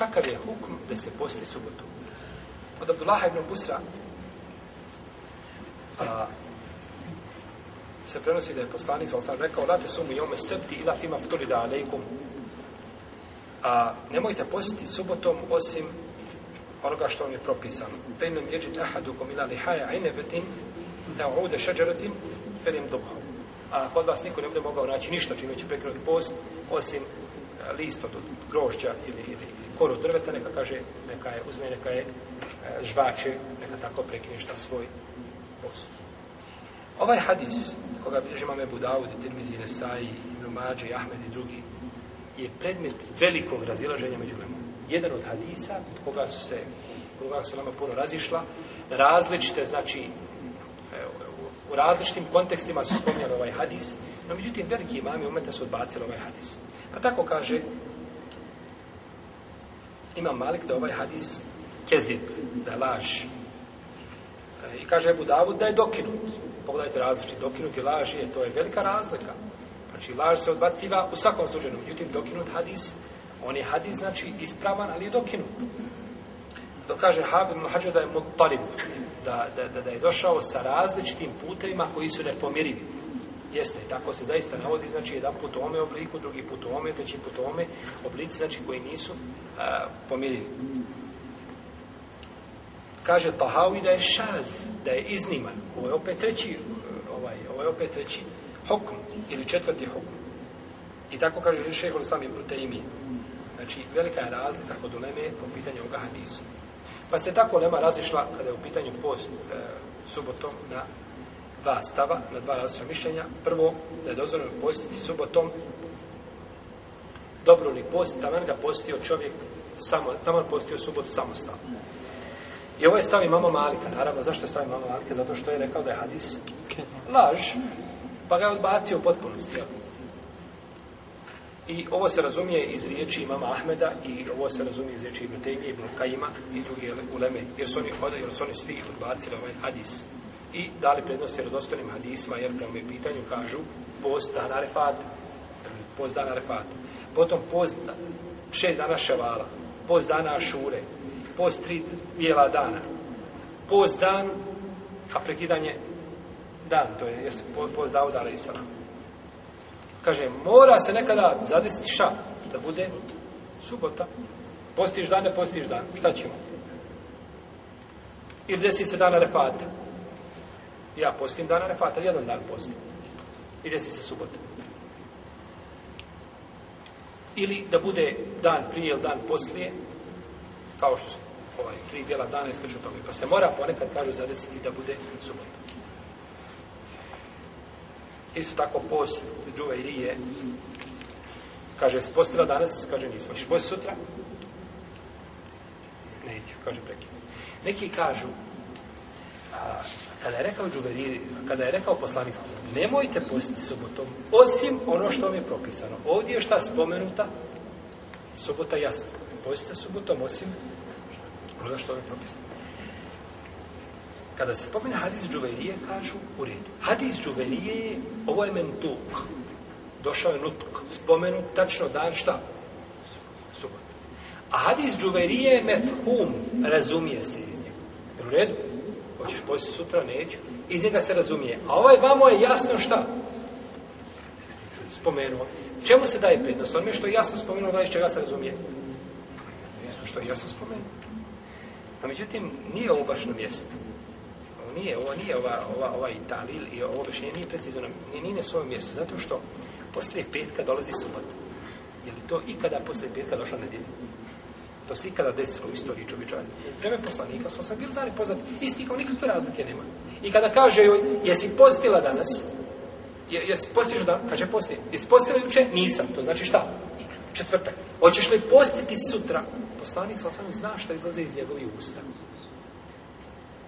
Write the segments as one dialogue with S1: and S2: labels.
S1: kakav je hukm da se posti subotu. Od Abdullaha ibn Busra a, se prenosi da je poslanik, ali sam rekao, late su mi jome septi ila fima futurida alejkum. A nemojte postiti subotom osim onoga što vam je propisano. Fejnem jeđit ahadukom ila lihaja inebetin da uude šeđeretin ferim duha. A kod vas niko ne bude mogao naći ništa čini će prekrenuti post osim list od grožđa ili, ili koru drveta, neka kaže, neka je uzme, neka je e, žvače, neka tako prekine šta svoj post. Ovaj hadis, koga bilježi mame Budavud, Tirmizi, Nesai, Ibn Mađe, Ahmed i drugi, je predmet velikog razilaženja među lemom. Jedan od hadisa, koga su se, koga su nama puno razišla, različite, znači, u različitim kontekstima su spomnjali ovaj hadis, no međutim veliki imami umete su odbacili ovaj hadis. Pa tako kaže imam Malik da ovaj hadis kezib, da laž. I kaže Ebu Davud da je dokinut. Pogledajte različit, dokinut i laž je, to je velika razlika. Znači, laž se odbaciva u svakom slučaju, međutim, dokinut hadis, on je hadis, znači, ispravan, ali je dokinut. Dok kaže Habib Mahađa da je mutalib, da, da, da, da je došao sa različitim putevima koji su nepomirivi. Jeste, tako se zaista navodi, znači jedan put ome obliku, drugi put ome, treći put ome oblici, znači koji nisu a, pomirivi. Kaže Tahawi da je šaz, da je izniman. Ovo je opet treći, ovaj, ovo je opet treći hokm, ili četvrti hokm. I tako kaže šehol sami brute imi. Znači, velika je razlika kod uleme po pitanju ovoga hadisa. Pa se tako nema razišla kada je u pitanju post e, subotom na dva stava, na dva različna mišljenja. Prvo, da je dozvoljeno postiti subotom dobrovni post, taman ga postio čovjek, samo, taman postio subot samostalno. I ovaj stav imamo Malika, naravno, zašto je stav imamo Malika? Zato što je rekao da je hadis laž, pa ga je odbacio u potpunosti. Jel? I ovo se razumije iz riječi imama Ahmeda i ovo se razumije iz riječi Ibn Ibn Kajima i drugi uleme, jer su oni, hodali, jer su oni svi odbacili ovaj hadis i dali prednost jer odostanim hadisma, jer prema je pitanju kažu post dana refat, post dana refat, potom post šest dana ševala, post dana ašure, post tri bijela dana, post dan, a prekidanje dan, to je, jeste post dao dana islama. Kaže, mora se nekada zadesiti ša, da bude subota. Postiš dan, ne postiš dan. Šta ćemo? Ili desi se dana refata. Ja postim dana refata, jedan dan postim. I desi se subota. Ili da bude dan prije ili dan poslije, kao što su ovaj, tri dijela dana i sveću tome. Pa se mora ponekad, kažu, zadesiti da bude subota. Isto tako post džuva i rije. Kaže, postila danas, kaže, nismo. Iš post sutra? Neću, kaže prekine. Neki kažu, a, kada je rekao džuveriri, kada je rekao poslanik, nemojte postiti subotom, osim ono što vam je propisano. Ovdje je šta spomenuta, subota jasna. Postite subotom, osim ono što vam je propisano kada se spomene hadis džuvelije, kažu u redu. Hadis džuvelije je ovo je mentuk. Došao je nutuk. Spomenu tačno dan šta? Subot. A hadis džuvelije je mefhum. Razumije se iz njega. Jel u redu? Hoćeš posjeti sutra, neću. Iz njega se razumije. A ovaj vamo je jasno šta? Spomenuo. Čemu se daje prednost? On mi je što jasno spomenuo, da iz čega se razumije. Jasno što jasno spomenuo. A međutim, nije ovo baš na mjestu nije, ovo nije ova, ova, ova Italija i ovo objašnjenje nije precizno, nije, nije na svojom mjestu, zato što poslije petka dolazi subota. Je li to ikada poslije petka došla nedjelja? To se ikada desilo u istoriji čovječanja. Vreme poslanika smo sam bili dani poznati, isti kao nikakve razlike nema. I kada kaže joj, jesi postila danas, jesi postiš dan, kaže postije, jesi postila juče, nisam, to znači šta? Četvrtak. Hoćeš li postiti sutra? Poslanik sam sam zna šta izlaze iz njegovih usta.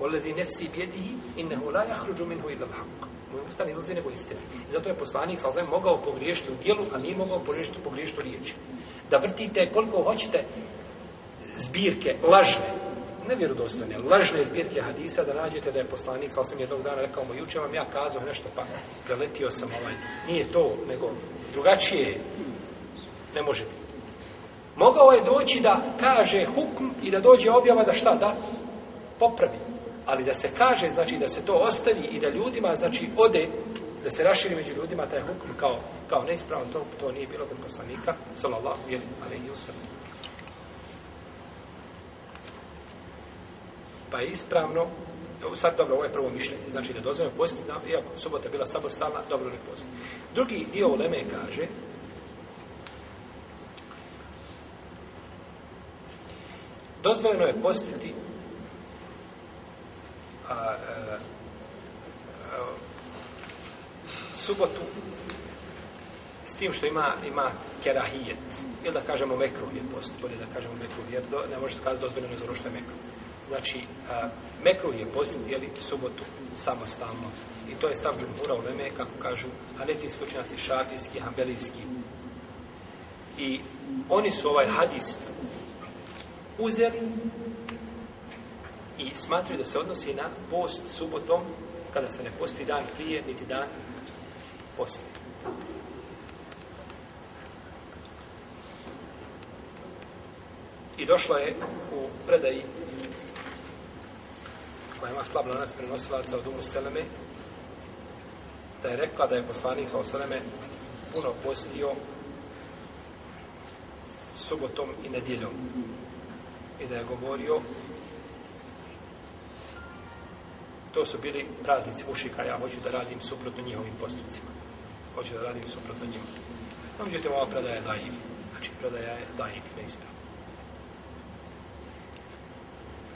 S1: والذي نفسي بيده انه لا يخرج منه الا الحق mu ustani izlazi nego istina. zato je poslanik sa zem mogao pogriješiti u dijelu, a nije mogao pogriješiti, pogriješiti u riječi. Da vrtite koliko hoćete zbirke, lažne, nevjerodostojne, lažne zbirke hadisa, da nađete da je poslanik sa zem jednog dana rekao mu, juče vam ja kazao nešto, pa preletio sam ovaj. Nije to, nego drugačije ne može biti. Mogao je doći da kaže hukm i da dođe objava da šta da popravi ali da se kaže, znači da se to ostavi i da ljudima, znači ode, da se raširi među ljudima taj hukm kao, kao neispravno, to, to nije bilo kod poslanika, sallallahu jer, ali i usam. Pa je ispravno, sad dobro, ovo je prvo mišljenje, znači da dozvojme posti, da, iako subota je bila samostalna, dobro ne posti. Drugi dio u Leme kaže, dozvoljeno je postiti a, a, e, e, subotu s tim što ima ima kerahijet ili da kažemo mekruh je post bolje da kažemo mekruh jer do, ne može skazati dozvoljeno zoro što je mekruh znači a, mekruh je post jeli, subotu samostalno i to je stav džumhura u veme kako kažu aneti iskućenaci šafijski, hambelijski i oni su ovaj hadis uzeli i smatraju da se odnosi na post subotom kada se ne posti dan prije niti dan poslije. I došla je u predaji koja ima slab lanac prenosilaca od Umu Seleme da je rekla da je poslanik sa Seleme puno postio subotom i nedjeljom i da je govorio To su bili praznici mušika, ja hoću da radim suprotno njihovim postupcima. Hoću da radim suprotno njima. No, međutim, ova predaja je daiv. Znači, predaja je daiv, ne ispravo.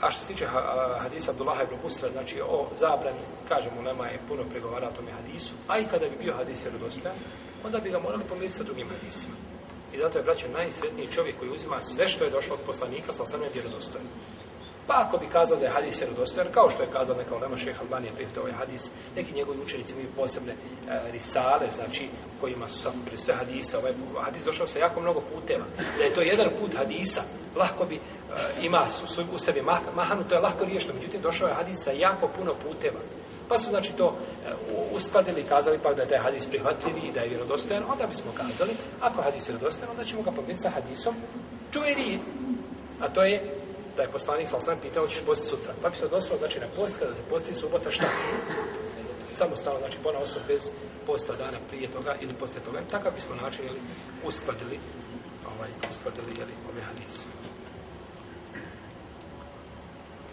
S1: A što se tiče hadisa Abdullaha ibn Busra, znači o zabrani, kažemo, nema je puno pregovara o tome hadisu, a i kada bi bio hadis jer onda bi ga morali pomiriti sa drugim hadisima. I zato je braćo najsretniji čovjek koji uzima sve što je došlo od poslanika sa osnovne vjerodostojne. Pa ako bi kazao da je hadis vjerodostojan, kao što je kazao neka ulema šeha Albanija prijatelj ovaj hadis, neki njegovi učenici imaju posebne e, risale, znači kojima su samo pri sve hadisa, ovaj hadis došao sa jako mnogo puteva. Da je to jedan put hadisa, lahko bi e, ima su, su, u sebi mah, mahanu, to je lahko riješno. Međutim, došao je hadis sa jako puno puteva. Pa su znači to e, uskladili i kazali pa da je taj hadis prihvatljivi i da je vjerodostojan, onda bismo kazali, ako hadis vjerodostojan, onda ćemo ga pomijeti sa hadisom čuveri, a to je da je poslanik sa sam pitao ćeš posti sutra. Pa bi se odnosilo znači na post kada se posti subota šta? Samo stalo znači pola osob bez posta dana prije toga ili posle toga. Tako bismo načeli uskladili ovaj uskladili je li ove ovaj hadise.